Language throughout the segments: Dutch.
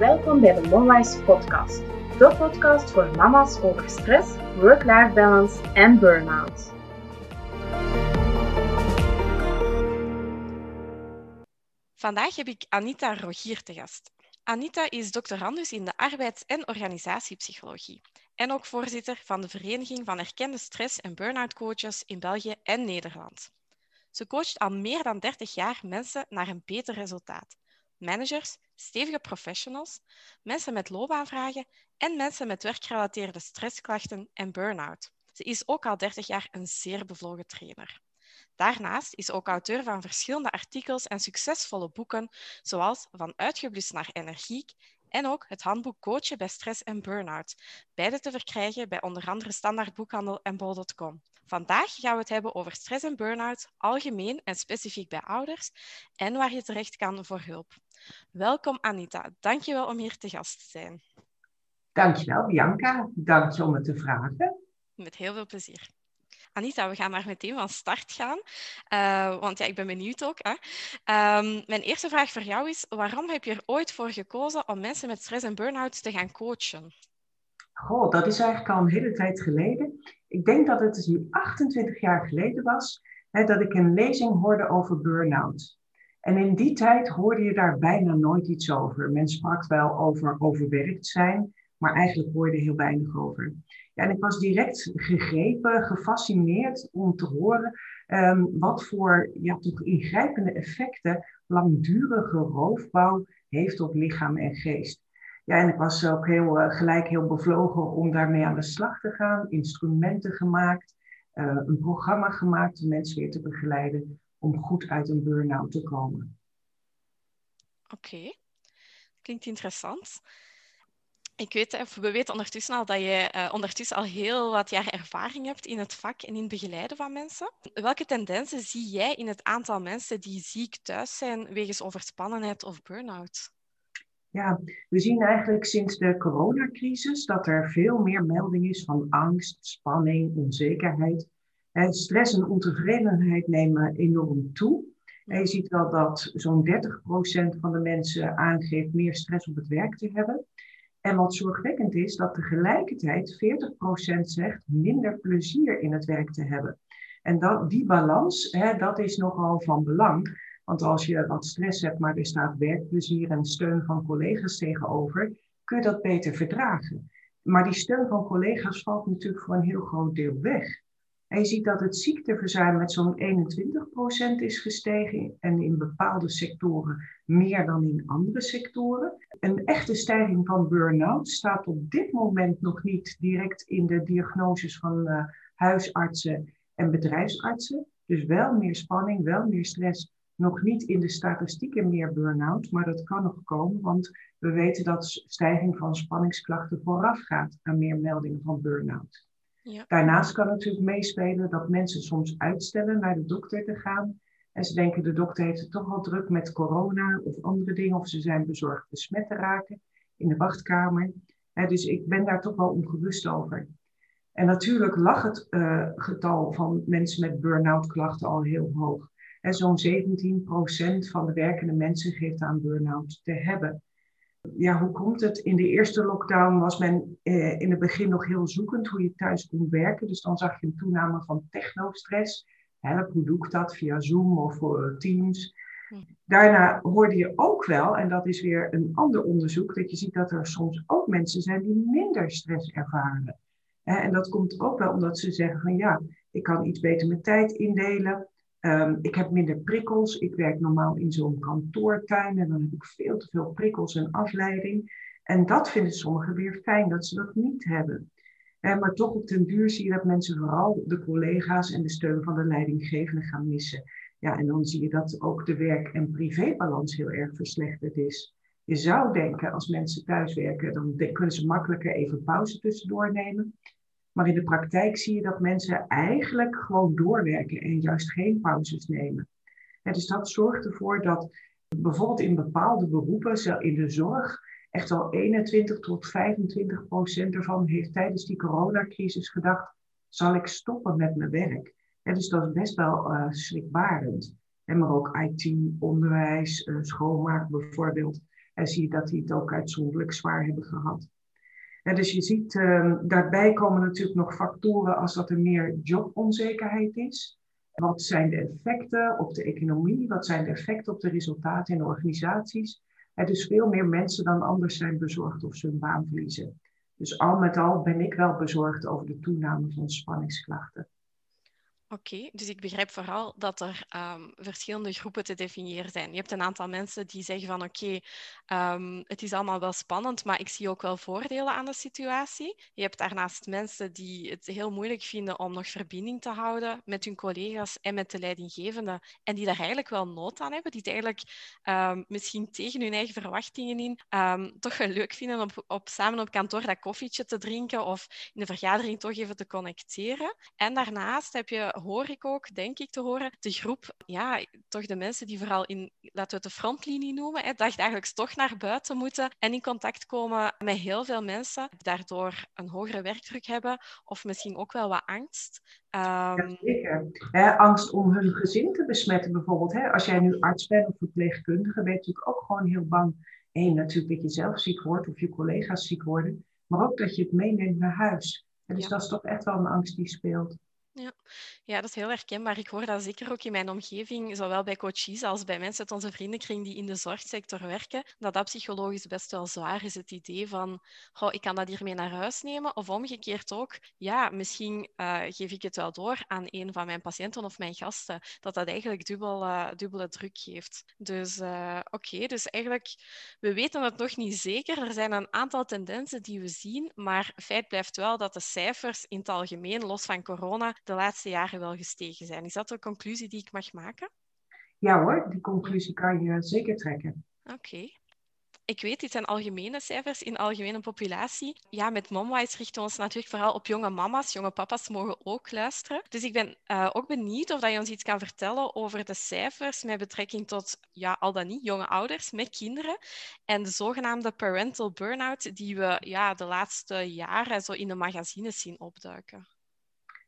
Welkom bij de Momwise podcast. De podcast voor mama's over stress, work-life balance en burn-out. Vandaag heb ik Anita Rogier te gast. Anita is doctorandus in de arbeids- en organisatiepsychologie en ook voorzitter van de Vereniging van Erkende Stress- en Burn-out Coaches in België en Nederland. Ze coacht al meer dan 30 jaar mensen naar een beter resultaat. Managers, stevige professionals, mensen met loopbaanvragen en mensen met werkgerelateerde stressklachten en burn-out. Ze is ook al 30 jaar een zeer bevlogen trainer. Daarnaast is ze ook auteur van verschillende artikels en succesvolle boeken, zoals Van uitgeblust naar energiek en ook het handboek Coachen bij stress en burn-out. Beide te verkrijgen bij onder andere Standaard Boekhandel en bol.com. Vandaag gaan we het hebben over stress en burn-out, algemeen en specifiek bij ouders, en waar je terecht kan voor hulp. Welkom Anita, dankjewel om hier te gast te zijn. Dankjewel Bianca, dank je om het te vragen. Met heel veel plezier. Anita, we gaan maar meteen van start gaan. Uh, want ja, ik ben benieuwd ook. Hè. Um, mijn eerste vraag voor jou is: waarom heb je er ooit voor gekozen om mensen met stress en burn-out te gaan coachen? Goh, dat is eigenlijk al een hele tijd geleden. Ik denk dat het nu 28 jaar geleden was hè, dat ik een lezing hoorde over burn-out. En in die tijd hoorde je daar bijna nooit iets over. Men sprak wel over overwerkt zijn, maar eigenlijk hoorde heel weinig over. Ja, en ik was direct gegrepen, gefascineerd om te horen um, wat voor ja, toch ingrijpende effecten langdurige roofbouw heeft op lichaam en geest. Ja, en ik was ook heel, uh, gelijk heel bevlogen om daarmee aan de slag te gaan. Instrumenten gemaakt, uh, een programma gemaakt om mensen weer te begeleiden om goed uit een burn-out te komen. Oké, klinkt interessant. Ik weet, of we weten ondertussen al dat je uh, ondertussen al heel wat jaar ervaring hebt in het vak en in het begeleiden van mensen. Welke tendensen zie jij in het aantal mensen die ziek thuis zijn wegens overspannenheid of burn-out? Ja, we zien eigenlijk sinds de coronacrisis dat er veel meer melding is van angst, spanning, onzekerheid. En stress en ontevredenheid nemen enorm toe. En je ziet wel dat zo'n 30% van de mensen aangeeft meer stress op het werk te hebben. En wat zorgwekkend is, dat tegelijkertijd 40% zegt minder plezier in het werk te hebben. En dat, die balans, hè, dat is nogal van belang. Want als je wat stress hebt, maar er staat werkplezier en steun van collega's tegenover, kun je dat beter verdragen. Maar die steun van collega's valt natuurlijk voor een heel groot deel weg. En je ziet dat het ziekteverzuim met zo'n 21% is gestegen en in bepaalde sectoren meer dan in andere sectoren. Een echte stijging van burn-out staat op dit moment nog niet direct in de diagnoses van uh, huisartsen en bedrijfsartsen. Dus wel meer spanning, wel meer stress. Nog niet in de statistieken meer burn-out, maar dat kan nog komen, want we weten dat stijging van spanningsklachten voorafgaat aan meer meldingen van burn-out. Ja. Daarnaast kan natuurlijk meespelen dat mensen soms uitstellen naar de dokter te gaan. En ze denken de dokter heeft het toch wel druk met corona of andere dingen. Of ze zijn bezorgd besmet te raken in de wachtkamer. dus ik ben daar toch wel ongerust over. En natuurlijk lag het uh, getal van mensen met burn-out klachten al heel hoog. Zo'n 17% van de werkende mensen geeft aan burn-out te hebben ja, hoe komt het? In de eerste lockdown was men eh, in het begin nog heel zoekend hoe je thuis kon werken. Dus dan zag je een toename van technostress. Help, hoe doe ik dat? Via Zoom of uh, Teams. Hm. Daarna hoorde je ook wel, en dat is weer een ander onderzoek, dat je ziet dat er soms ook mensen zijn die minder stress ervaren. En dat komt ook wel omdat ze zeggen van ja, ik kan iets beter mijn tijd indelen. Um, ik heb minder prikkels. Ik werk normaal in zo'n kantoortuin en dan heb ik veel te veel prikkels en afleiding. En dat vinden sommigen weer fijn dat ze dat niet hebben. Maar toch op den duur zie je dat mensen vooral de collega's en de steun van de leidinggevende gaan missen. Ja, en dan zie je dat ook de werk- en privébalans heel erg verslechterd is. Je zou denken, als mensen thuiswerken, dan kunnen ze makkelijker even pauze tussendoor nemen. Maar in de praktijk zie je dat mensen eigenlijk gewoon doorwerken en juist geen pauzes nemen. En dus dat zorgt ervoor dat bijvoorbeeld in bepaalde beroepen, in de zorg, echt al 21 tot 25 procent ervan heeft tijdens die coronacrisis gedacht, zal ik stoppen met mijn werk? En dus dat is best wel uh, schrikbarend. En maar ook IT, onderwijs, uh, schoonmaak bijvoorbeeld. En zie je dat die het ook uitzonderlijk zwaar hebben gehad. Dus je ziet, ehm, daarbij komen natuurlijk nog factoren als dat er meer jobonzekerheid is. Wat zijn de effecten op de economie? Wat zijn de effecten op de resultaten in organisaties? Dus veel meer mensen dan anders zijn bezorgd of ze hun baan verliezen. Dus al met al ben ik wel bezorgd over de toename van spanningsklachten. Oké, dus ik begrijp vooral dat er ehm, verschillende groepen te definiëren zijn. Je hebt een aantal mensen die zeggen van oké, ehm, het is allemaal wel spannend, maar ik zie ook wel voordelen aan de situatie. Je hebt daarnaast mensen die het heel moeilijk vinden om nog verbinding te houden met hun collega's en met de leidinggevende en die daar eigenlijk wel nood aan hebben, die het eigenlijk um, misschien tegen hun eigen verwachtingen in toch wel leuk vinden om samen op kantoor dat koffietje te drinken of in de vergadering toch even te connecteren. En daarnaast heb je hoor ik ook, denk ik te horen, de groep, ja, toch de mensen die vooral in, laten we het de frontlinie noemen, hè, dagelijks toch naar buiten moeten en in contact komen met heel veel mensen, daardoor een hogere werkdruk hebben of misschien ook wel wat angst. Um... zeker. angst om hun gezin te besmetten bijvoorbeeld. Hè? Als jij nu arts bent of verpleegkundige, ben je natuurlijk ook gewoon heel bang. Eén, natuurlijk dat je zelf ziek wordt of je collega's ziek worden, maar ook dat je het meeneemt naar huis. dus dat is toch echt wel een angst die speelt. Ja. ja, dat is heel herkenbaar. Ik hoor dat zeker ook in mijn omgeving, zowel bij coaches als bij mensen uit onze vriendenkring die in de zorgsector werken, dat dat psychologisch best wel zwaar is. Het idee van, goh, ik kan dat hiermee naar huis nemen. Of omgekeerd ook, ja, misschien uh, geef ik het wel door aan een van mijn patiënten of mijn gasten, dat dat eigenlijk dubbel, uh, dubbele druk geeft. Dus uh, oké, dus eigenlijk, we weten het nog niet zeker. Er zijn een aantal tendensen die we zien, maar feit blijft wel dat de cijfers in het algemeen, los van corona, de laatste jaren wel gestegen zijn. Is dat de conclusie die ik mag maken? Ja hoor, die conclusie kan je zeker trekken. Oké. Ik weet, dit zijn algemene cijfers in de algemene populatie. Ja, met MomWise richten we ons natuurlijk vooral op jonge mama's. Jonge papa's mogen ook luisteren. Dus ik ben uh, ook benieuwd of dat je ons iets kan vertellen over de cijfers met betrekking tot, ja, al dan niet, jonge ouders met kinderen. En de zogenaamde parental burn-out die we ja, de laatste jaren zo in de magazines zien opduiken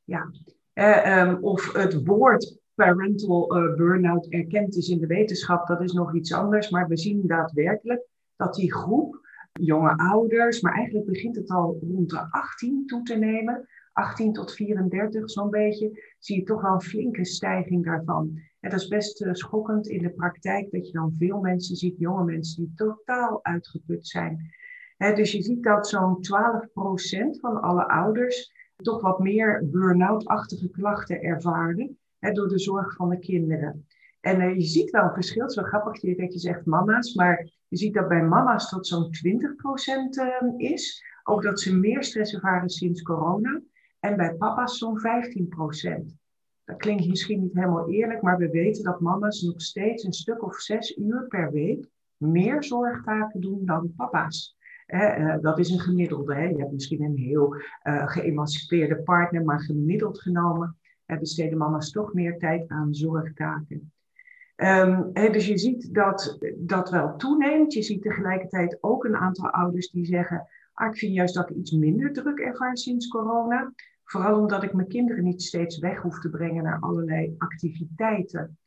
ja. Uh, of het woord parental uh, burn-out erkend is in de wetenschap, dat is nog iets anders. Maar we zien daadwerkelijk dat die groep jonge ouders, maar eigenlijk begint het al rond de 18 toe te nemen. 18 tot 34 zo'n beetje, zie je toch wel een flinke stijging daarvan. En dat is best uh, schokkend in de praktijk dat je dan veel mensen ziet, jonge mensen die totaal uitgeput zijn. dus je ziet dat zo'n 12% van alle ouders toch wat meer burn-out-achtige klachten ervaren hè, door de zorg van de kinderen. En uh, je ziet wel een verschil, wel grappig dat je zegt mama's, maar je ziet dat bij mama's tot zo'n 20% uh, ehm, is. Ook dat ze meer stress ervaren sinds corona. En bij papa's zo'n 15%. Dat klinkt misschien niet helemaal eerlijk, maar we weten dat mama's nog steeds een stuk of zes uur per week meer zorgtaken doen dan papa's. Eh, dat is een gemiddelde. Hè. Je hebt misschien een heel uh, geëmancipeerde partner, maar gemiddeld genomen besteden mama's toch meer tijd aan zorgtaken. Um, dus je ziet dat dat wel toeneemt. Je ziet tegelijkertijd ook een aantal ouders die zeggen: ah, Ik vind juist dat ik iets minder druk ervaar sinds corona. Vooral omdat ik mijn kinderen niet steeds weg hoef te brengen naar allerlei activiteiten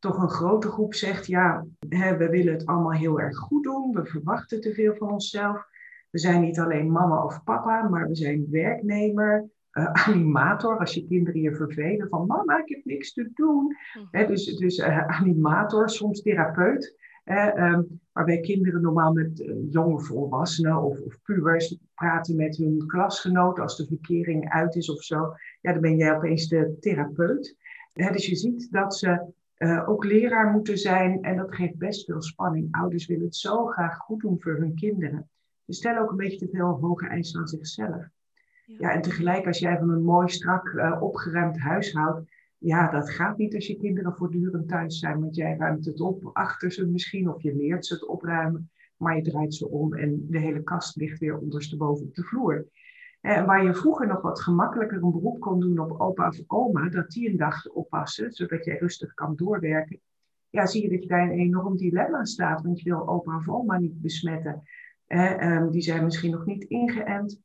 toch een grote groep zegt, ja, hè, we willen het allemaal heel erg goed doen, we verwachten te veel van onszelf. We zijn niet alleen mama of papa, maar we zijn werknemer, uh, animator. Als je kinderen je vervelen van mama, ik heb niks te doen. Hm. dus dus uh, animator, soms therapeut. Uh, waarbij kinderen normaal met uh, jonge volwassenen of, of pubers praten met hun klasgenoten als de verkering uit is of zo. Ja, dan ben jij opeens de therapeut. dus je ziet dat ze uh, ook leraar moeten zijn. En dat geeft best veel spanning. Ouders willen het zo graag goed doen voor hun kinderen. Ze stellen ook een beetje te veel hoge eisen aan zichzelf. Ja. ja en tegelijk als jij van een mooi, strak, uh, opgeruimd huis houdt. Ja, dat gaat niet als je kinderen voortdurend thuis zijn. Want jij ruimt het op achter ze misschien. Of je leert ze het opruimen. Maar je draait ze om en de hele kast ligt weer ondersteboven op de vloer. En waar je vroeger nog wat gemakkelijker een beroep kon doen op opa of oma, dat die een dag oppassen, zodat jij rustig kan doorwerken. Ja, zie je dat je daar een enorm dilemma staat, want je wil opa of oma niet besmetten. Eh, die zijn misschien nog niet ingeënt.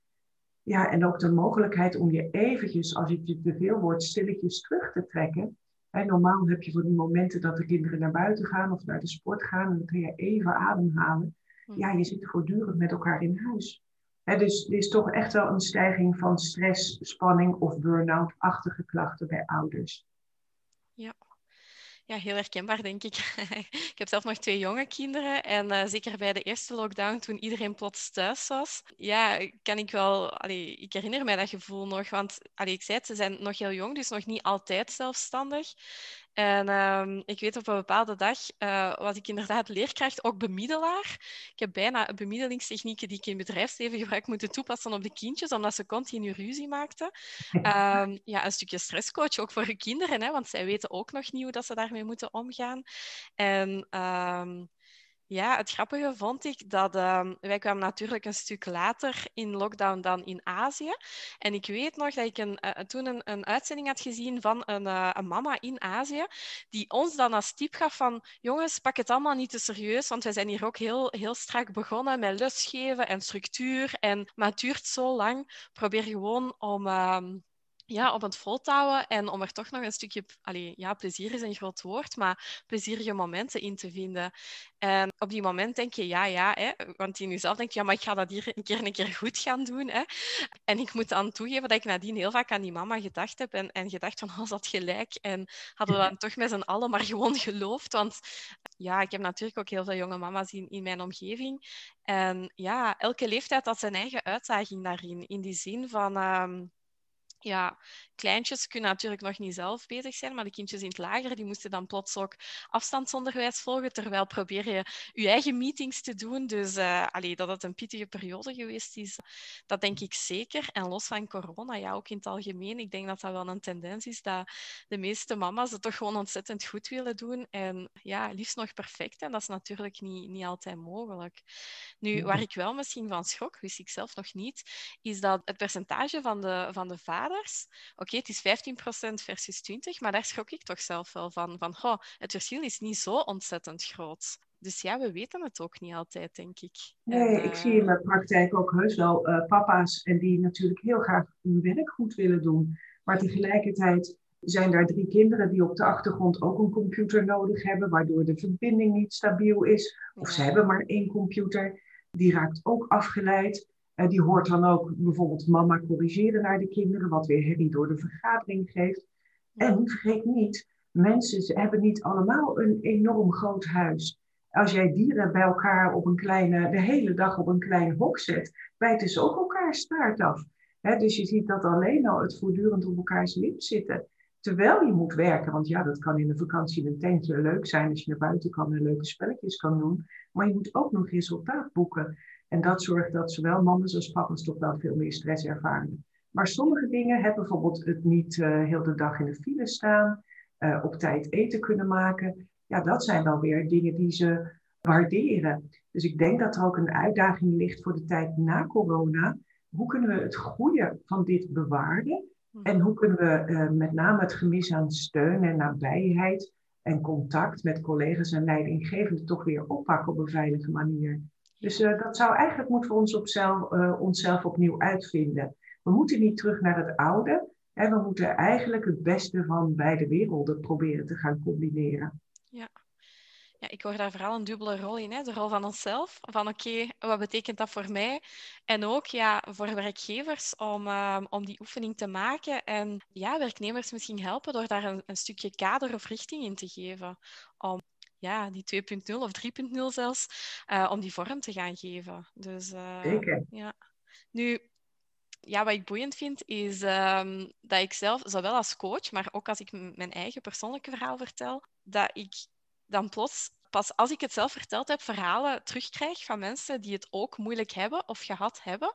Ja, en ook de mogelijkheid om je eventjes, als het je te veel wordt, stilletjes terug te trekken. En normaal heb je voor die momenten dat de kinderen naar buiten gaan of naar de sport gaan, en dan kun je even ademhalen. Hm. Ja, je zit voortdurend met elkaar in huis. dus er is toch echt wel een stijging van stress, spanning of burn-out-achtige klachten bij ouders. Ja ja, heel herkenbaar, denk ik. ik heb zelf nog twee jonge kinderen. En uh, zeker bij de eerste lockdown, toen iedereen plots thuis was, ja, kan ik wel... Ik herinner mij dat gevoel nog. Want ik zei het, ze zijn nog heel jong, dus nog niet altijd zelfstandig. En um, ik weet op een bepaalde dag uh, was ik inderdaad leerkracht, ook bemiddelaar. Ik heb bijna bemiddelingstechnieken die ik in bedrijfsleven gebruik moeten toepassen op de kindjes, omdat ze continu ruzie maakten. Um, ja, een stukje stresscoach ook voor de kinderen, hè, want zij weten ook nog niet hoe dat ze daarmee moeten omgaan. En um, ja, het grappige vond ik dat uh, wij kwamen natuurlijk een stuk later in lockdown dan in Azië. En ik weet nog dat ik een, uh, toen een, een, uitzending had gezien van een, uh, een, mama in Azië, die ons dan als tip gaf van, jongens, pak het allemaal niet te serieus, want wij zijn hier ook heel, heel strak begonnen met lesgeven en structuur. En, maar het duurt zo lang. Probeer gewoon om ehm, ja, op het voltouwen en om er toch nog een stukje, allee, ja, plezier is een groot woord, maar plezierige momenten in te vinden. En op die moment denk je, ja, ja, hè, want in jezelf denk je, ja, maar ik ga dat hier een keer een keer goed gaan doen. Hè. En ik moet dan toegeven dat ik nadien heel vaak aan die mama gedacht heb en, en gedacht van, oh, dat gelijk. En hadden we dan toch met z'n allen maar gewoon geloofd, want ja, ik heb natuurlijk ook heel veel jonge mama's in, in mijn omgeving. En ja, elke leeftijd had zijn eigen uitdaging daarin, in die zin van... Ehm, ja, kleintjes kunnen natuurlijk nog niet zelf bezig zijn, maar de kindjes in het lager die moesten dan plots ook afstandsonderwijs volgen, terwijl probeer je je eigen meetings te doen. Dus uh, allee, dat het een pittige periode geweest is, dat denk ik zeker. En los van corona, ja, ook in het algemeen, ik denk dat dat wel een tendens is dat de meeste mama's het toch gewoon ontzettend goed willen doen en ja, liefst nog perfect. En dat is natuurlijk niet, niet altijd mogelijk. Nu, waar ik wel misschien van schrok, wist ik zelf nog niet, is dat het percentage van de, van de oké, het is 15% versus 20%, maar daar schrok ik toch zelf wel van. Van, het verschil is niet zo ontzettend groot. Dus ja, we weten het ook niet altijd, denk ik. Nee, ik zie in eh, mijn praktijk ook heus wel uh, papa's en die natuurlijk heel graag hun werk goed willen doen. Maar tegelijkertijd zijn daar drie kinderen die op de achtergrond ook een computer nodig hebben, waardoor de verbinding niet stabiel is. Of ze hebben maar één computer. Die raakt ook afgeleid. Uh, die hoort dan ook bijvoorbeeld mama corrigeren naar de kinderen, wat weer herrie door de vergadering geeft. En vergeet niet, mensen hebben niet allemaal een enorm groot huis. Als jij dieren bij elkaar op een kleine, de hele dag op een klein hok zet, bijten ze ook elkaar staart af. dus je ziet dat alleen al het voortdurend op elkaars lip zitten. Terwijl je moet werken, want ja, dat kan in de vakantie in een tentje leuk zijn als je naar buiten kan en leuke spelletjes kan doen. Maar je moet ook nog resultaat boeken. En dat zorgt dat zowel mannen als papa's toch wel veel meer stress ervaren. Maar sommige dingen hebben bijvoorbeeld het niet uh, heel de dag in de file staan, uh, op tijd eten kunnen maken. Ja, dat zijn wel weer dingen die ze waarderen. Dus ik denk dat er ook een uitdaging ligt voor de tijd na corona. Hoe kunnen we het goede van dit bewaren? Mhm. En hoe kunnen we uh, met name het gemis aan steun en nabijheid en contact met collega's en leidinggevenden toch weer oppakken op een veilige manier? Dus uh, dat zou eigenlijk moeten we ons op zelf, uh, onszelf opnieuw uitvinden. We moeten niet terug naar het oude. Hè, we moeten eigenlijk het beste van beide werelden proberen te gaan combineren. Ja. Ja, ik hoor daar vooral een dubbele rol in. Hè? De rol van onszelf. Van oké, wat betekent dat voor mij? En ook ja, voor werkgevers om, uh, om die oefening te maken. En ja, werknemers misschien helpen door daar een, een stukje kader of richting in te geven. Om ja, die 2.0 of 3.0 zelfs, uh, om die vorm te gaan geven. Dus, uh, Zeker. Ja. Nu, ja, wat ik boeiend vind, is um, dat ik zelf, zowel als coach, maar ook als ik mijn eigen persoonlijke verhaal vertel, dat ik dan plots, pas als ik het zelf verteld heb, verhalen terugkrijg van mensen die het ook moeilijk hebben of gehad hebben,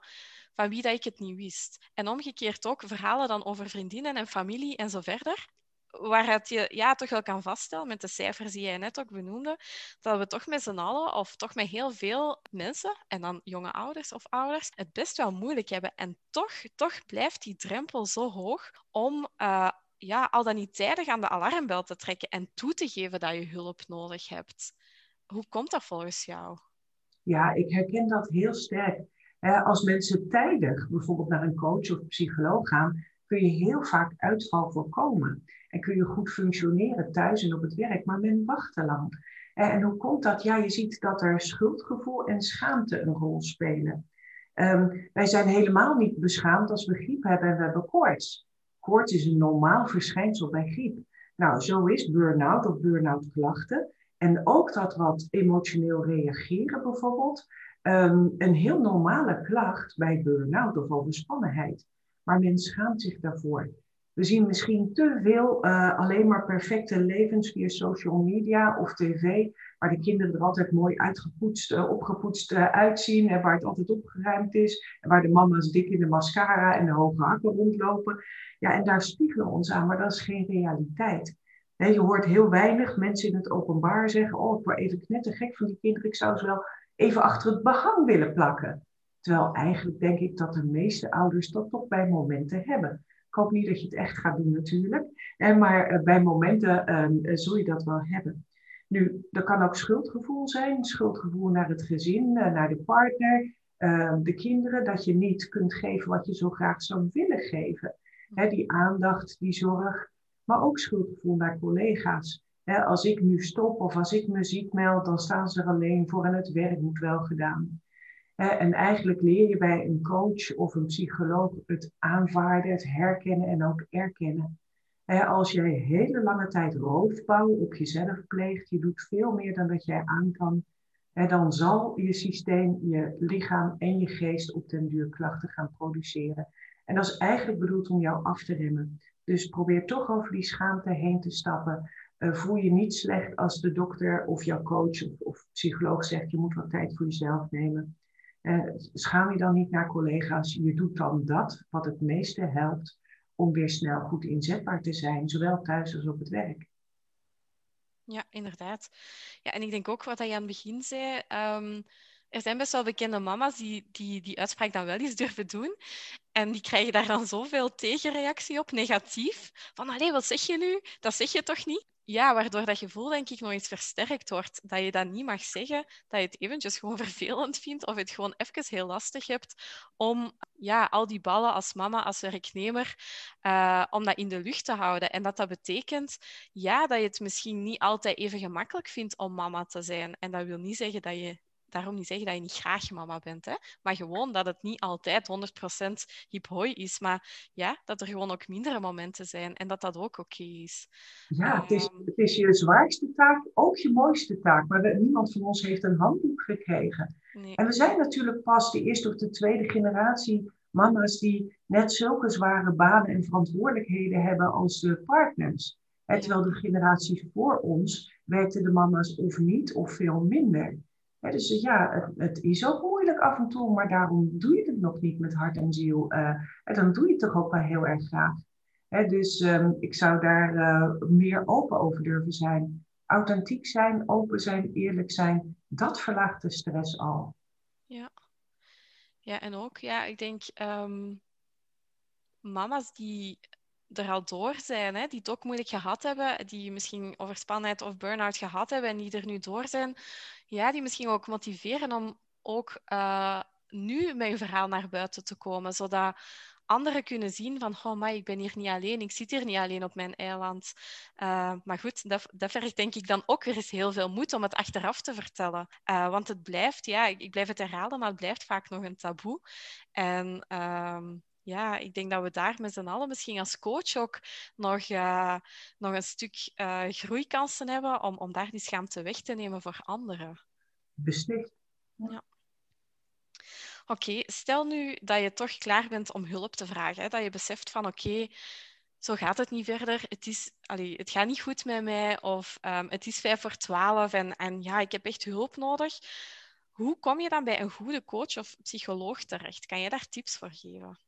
van wie dat ik het niet wist. En omgekeerd ook verhalen dan over vriendinnen en familie en zo verder, waaruit je ja, toch wel kan vaststellen met de cijfers die jij net ook benoemde, dat we toch met z'n allen, of toch met heel veel mensen, en dan jonge ouders of ouders, het best wel moeilijk hebben. En toch, toch blijft die drempel zo hoog om uh, ja, al dan niet tijdig aan de alarmbel te trekken en toe te geven dat je hulp nodig hebt. Hoe komt dat volgens jou? Ja, ik herken dat heel sterk. Als mensen tijdig bijvoorbeeld naar een coach of psycholoog gaan, kun je heel vaak uitval voorkomen. En kun je goed functioneren thuis en op het werk, maar men wacht te lang. En hoe komt dat? Ja, je ziet dat er schuldgevoel en schaamte een rol spelen. Ehm, wij zijn helemaal niet beschaamd als we griep hebben en we hebben koorts. Koorts is een normaal verschijnsel bij griep. Nou, zo is burn-out of burn-out klachten. En ook dat wat emotioneel reageren bijvoorbeeld. Ehm, een heel normale klacht bij burn-out of overspannenheid. Maar men schaamt zich daarvoor. We zien misschien te veel uh, alleen maar perfecte levens via social media of tv, waar de kinderen er altijd mooi uitgepoetst, uh, opgepoetst uh, uitzien en waar het altijd opgeruimd is. En waar de mama's dik in de mascara en de hoge hakken rondlopen. Ja, en daar spiegelen we ons aan, maar dat is geen realiteit. je hoort heel weinig mensen in het openbaar zeggen: Oh, ik word even knettergek van die kinderen, ik zou ze wel even achter het behang willen plakken. Terwijl eigenlijk denk ik dat de meeste ouders dat toch bij momenten hebben. Ik hoop niet dat je het echt gaat doen natuurlijk. En maar eh, bij momenten uh, zul je dat wel hebben. Nu, er kan ook schuldgevoel zijn. Schuldgevoel naar het gezin, uh, naar de partner, ehm, de kinderen. Dat je niet kunt geven wat je zo graag zou willen geven. die aandacht, die zorg. Maar ook schuldgevoel naar collega's. als ik nu stop of als ik me ziek meld, dan staan ze er alleen voor en het werk moet wel gedaan. En eigenlijk leer je bij een coach of een psycholoog het aanvaarden, het herkennen en ook erkennen. Als jij hele lange tijd roofbouw op jezelf pleegt, je doet veel meer dan dat jij aan kan, dan zal je systeem, je lichaam en je geest op den duur klachten gaan produceren. En dat is eigenlijk bedoeld om jou af te remmen. Dus probeer toch over die schaamte heen te stappen. Uh, voel je niet slecht als de dokter of jouw coach of, of psycholoog zegt je moet wat tijd voor jezelf nemen. Uh, schaam je dan niet naar collega's. Je doet dan dat wat het meeste helpt om weer snel goed inzetbaar te zijn, zowel thuis als op het werk. Ja, inderdaad. Ja, en ik denk ook wat je aan het begin zei. Um, er zijn best wel bekende mama's die, die die uitspraak dan wel eens durven doen. En die krijgen daar dan zoveel tegenreactie op, negatief. Van, allee, wat zeg je nu? Dat zeg je toch niet? Ja, waardoor dat gevoel denk ik nog eens versterkt wordt. Dat je dat niet mag zeggen, dat je het eventjes gewoon vervelend vindt of het gewoon even heel lastig hebt om ja, al die ballen als mama, als werknemer, uh, om dat in de lucht te houden. En dat dat betekent ja, dat je het misschien niet altijd even gemakkelijk vindt om mama te zijn. En dat wil niet zeggen dat je daarom niet zeggen dat je niet graag mama bent. Hè? Maar gewoon dat het niet altijd 100% hip hoi is. Maar ja, dat er gewoon ook mindere momenten zijn. En dat dat ook oké is. Ja, het is, ehm, het is je zwaarste taak, ook je mooiste taak. Maar niemand van ons heeft een handboek gekregen. Nee. En we zijn natuurlijk pas de eerste of de tweede generatie mama's die net zulke zware banen en verantwoordelijkheden hebben als de partners. terwijl de generatie voor ons werkten de mama's of niet of veel minder dus ja, het, is ook moeilijk af en toe, maar daarom doe je het nog niet met hart en ziel. Uh, en dan doe je het toch ook wel heel erg graag. dus um, ik zou daar uh, meer open over durven zijn. Authentiek zijn, open zijn, eerlijk zijn, dat verlaagt de stress al. Ja, ja en ook, ja, ik denk um, mama's die er al door zijn, hè, die het ook moeilijk gehad hebben, die misschien overspannenheid of burn-out gehad hebben en die er nu door zijn, ja, die misschien ook motiveren om ook uh, nu je verhaal naar buiten te komen, zodat anderen kunnen zien van, oh maar ik ben hier niet alleen, ik zit hier niet alleen op mijn eiland. Uh, maar goed, dat, dat vergt denk ik dan ook weer eens heel veel moed om het achteraf te vertellen. Uh, want het blijft, ja, ik, blijf het herhalen, maar het blijft vaak nog een taboe. En uh, ja, ik denk dat we daar met z'n allen misschien als coach ook nog, uh, nog een stuk uh, groeikansen hebben om, om daar die schaamte weg te nemen voor anderen. Beslist. Ja. Oké, stel nu dat je toch klaar bent om hulp te vragen. Hè? Dat je beseft van oké, zo gaat het niet verder. Het, is, allee, het gaat niet goed met mij. Of um, het is vijf voor twaalf en, en ja, ik heb echt hulp nodig. Hoe kom je dan bij een goede coach of psycholoog terecht? Kan je daar tips voor geven?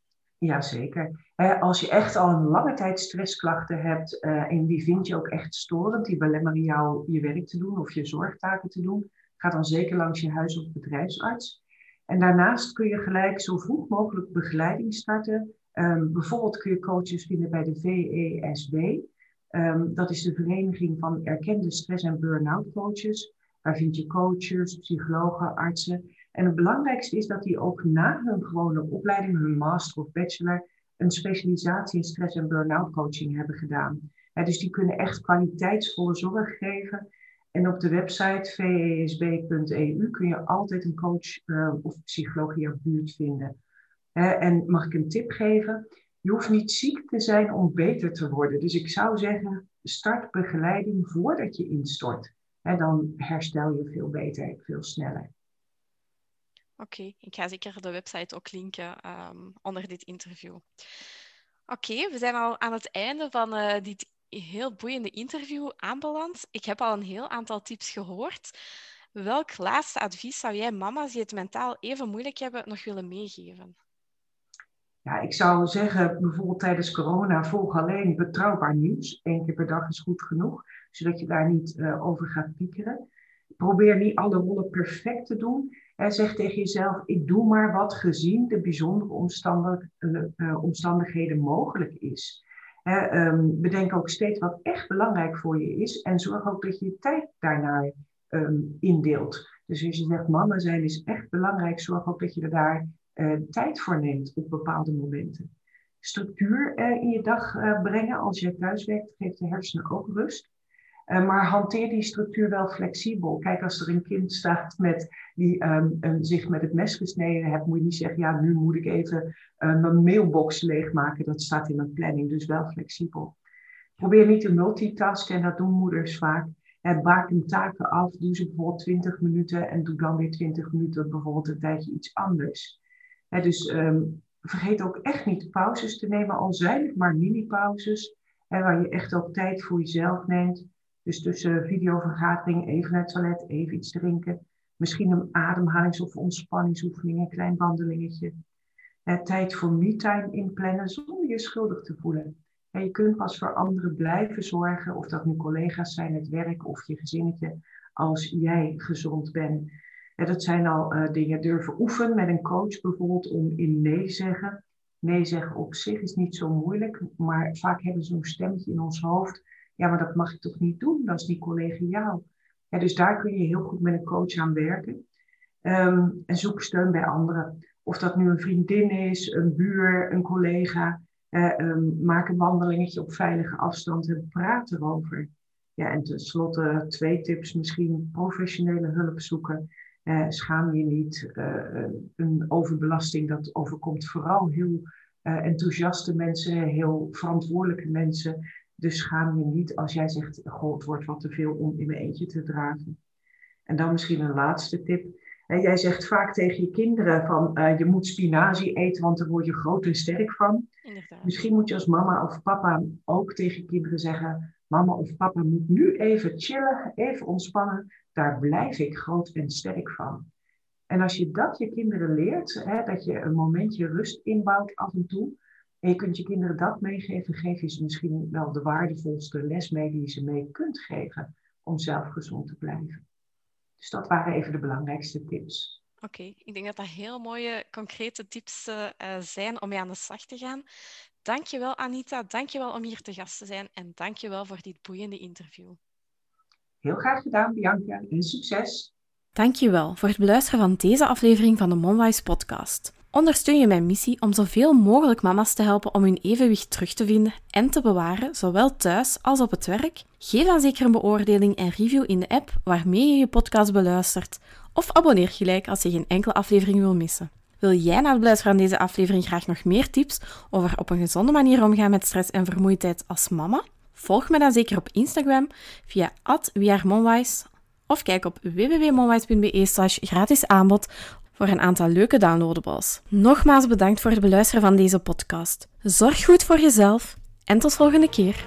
Jazeker. als je echt al een lange tijd stressklachten hebt uh, en die vind je ook echt storend, die belemmeren jou je werk te doen of je zorgtaken te doen, ga dan zeker langs je huis- of bedrijfsarts. En daarnaast kun je gelijk zo vroeg mogelijk begeleiding starten. Um, bijvoorbeeld kun je coaches vinden bij de VESB. Ehm, dat is de Vereniging van Erkende Stress- en Burn-out Coaches. Daar vind je coaches, psychologen, artsen. En het belangrijkste is dat die ook na hun gewone opleiding, hun master of bachelor, een specialisatie in stress- en burn-out coaching hebben gedaan. dus die kunnen echt kwaliteitsvolle zorg geven. En op de website vesb.eu kun je altijd een coach uh, of psycholoog in buurt vinden. en mag ik een tip geven? Je hoeft niet ziek te zijn om beter te worden. Dus ik zou zeggen, start begeleiding voordat je instort. En dan herstel je veel beter, veel sneller. Oké, ik ga zeker de website ook linken um, onder dit interview. Oké, we zijn al aan het einde van uh, dit heel boeiende interview aanbeland. Ik heb al een heel aantal tips gehoord. Welk laatste advies zou jij mama's die het mentaal even moeilijk hebben nog willen meegeven? Ja, ik zou zeggen, bijvoorbeeld tijdens corona, volg alleen betrouwbaar nieuws. Eén keer per dag is goed genoeg, zodat je daar niet uh, over gaat piekeren. Probeer niet alle rollen perfect te doen. Zeg tegen jezelf, ik doe maar wat gezien de bijzondere omstandig, uh, omstandigheden mogelijk is. Um, bedenk ook steeds wat echt belangrijk voor je is en zorg ook dat je je tijd daarnaar um, indeelt. Dus als je zegt, mama zijn is echt belangrijk, zorg ook dat je er daar uh, tijd voor neemt op bepaalde momenten. Structuur in je dag brengen als je thuis werkt, geeft de hersenen ook rust. Maar hanteer die structuur wel flexibel. Kijk, als er een kind staat met, die um, zich met het mes gesneden heeft, moet je niet zeggen, ja, nu moet ik even mijn mailbox leegmaken. Dat staat in mijn planning, dus wel flexibel. Probeer niet te multitasken, en dat doen moeders vaak. En baken taken af, doe ze bijvoorbeeld 20 minuten en doe dan weer 20 minuten bijvoorbeeld een tijdje iets anders dus um, vergeet ook echt niet pauzes te nemen, al zijn het maar mini-pauzes, waar je echt ook tijd voor jezelf neemt. Dus tussen videovergadering even naar het toilet, even iets drinken. Misschien een ademhalings- of ontspanningsoefening, een klein wandelingetje. tijd voor me-time inplannen zonder je schuldig te voelen. En je kunt pas voor anderen blijven zorgen, of dat nu collega's zijn, het werk of je gezinnetje, als jij gezond bent. En dat zijn al uh, dingen durven oefenen met een coach bijvoorbeeld om in nee zeggen. Nee zeggen op zich is niet zo moeilijk, maar vaak hebben we zo'n stemmetje in ons hoofd. Ja, maar dat mag ik toch niet doen, dat is niet collegiaal. Dus daar kun je heel goed met een coach aan werken. Um, en zoek steun bij anderen. Of dat nu een vriendin is, een buur, een collega. Uh, um, maak een wandelingetje op veilige afstand en praat erover. Ja, en tenslotte twee tips misschien. Professionele hulp zoeken. Uh, schaam je niet. Uh, een overbelasting, dat overkomt vooral heel enthousiaste mensen, heel verantwoordelijke mensen. Dus schaam je niet als jij zegt, goh, het wordt wat te veel om in mijn eentje te dragen. En dan misschien een laatste tip. jij zegt vaak tegen je kinderen van, je moet spinazie eten, want daar word je groot en sterk van. Inderdaad. Misschien moet je als mama of papa ook tegen je kinderen zeggen, mama of papa moet nu even chillen, even ontspannen daar blijf ik groot en sterk van. En als je dat je kinderen leert, hè, dat je een momentje rust inbouwt af en toe, en je kunt je kinderen dat meegeven, geef je ze misschien wel de waardevolste les mee die je ze mee kunt geven om zelf gezond te blijven. Dus dat waren even de belangrijkste tips. Oké, ik denk dat dat heel mooie, concrete tips uh, zijn om mee aan de slag te gaan. Dankjewel Anita, dankjewel om hier te gast te zijn en dankjewel voor dit boeiende interview. Heel graag gedaan, Bianca, en succes! Dankjewel voor het beluisteren van deze aflevering van de Momwise podcast. Ondersteun je mijn missie om zoveel mogelijk mama's te helpen om hun evenwicht terug te vinden en te bewaren, zowel thuis als op het werk? Geef dan zeker een beoordeling en review in de app waarmee je je podcast beluistert. Of abonneer gelijk als je geen enkele aflevering wil missen. Wil jij na het beluisteren van deze aflevering graag nog meer tips over op een gezonde manier omgaan met stress en vermoeidheid als mama? Volg me dan zeker op Instagram via @wearemonwise of kijk op www.monwise.be slash gratis aanbod voor een aantal leuke downloadables. Nogmaals bedankt voor het beluisteren van deze podcast. Zorg goed voor jezelf en tot volgende keer.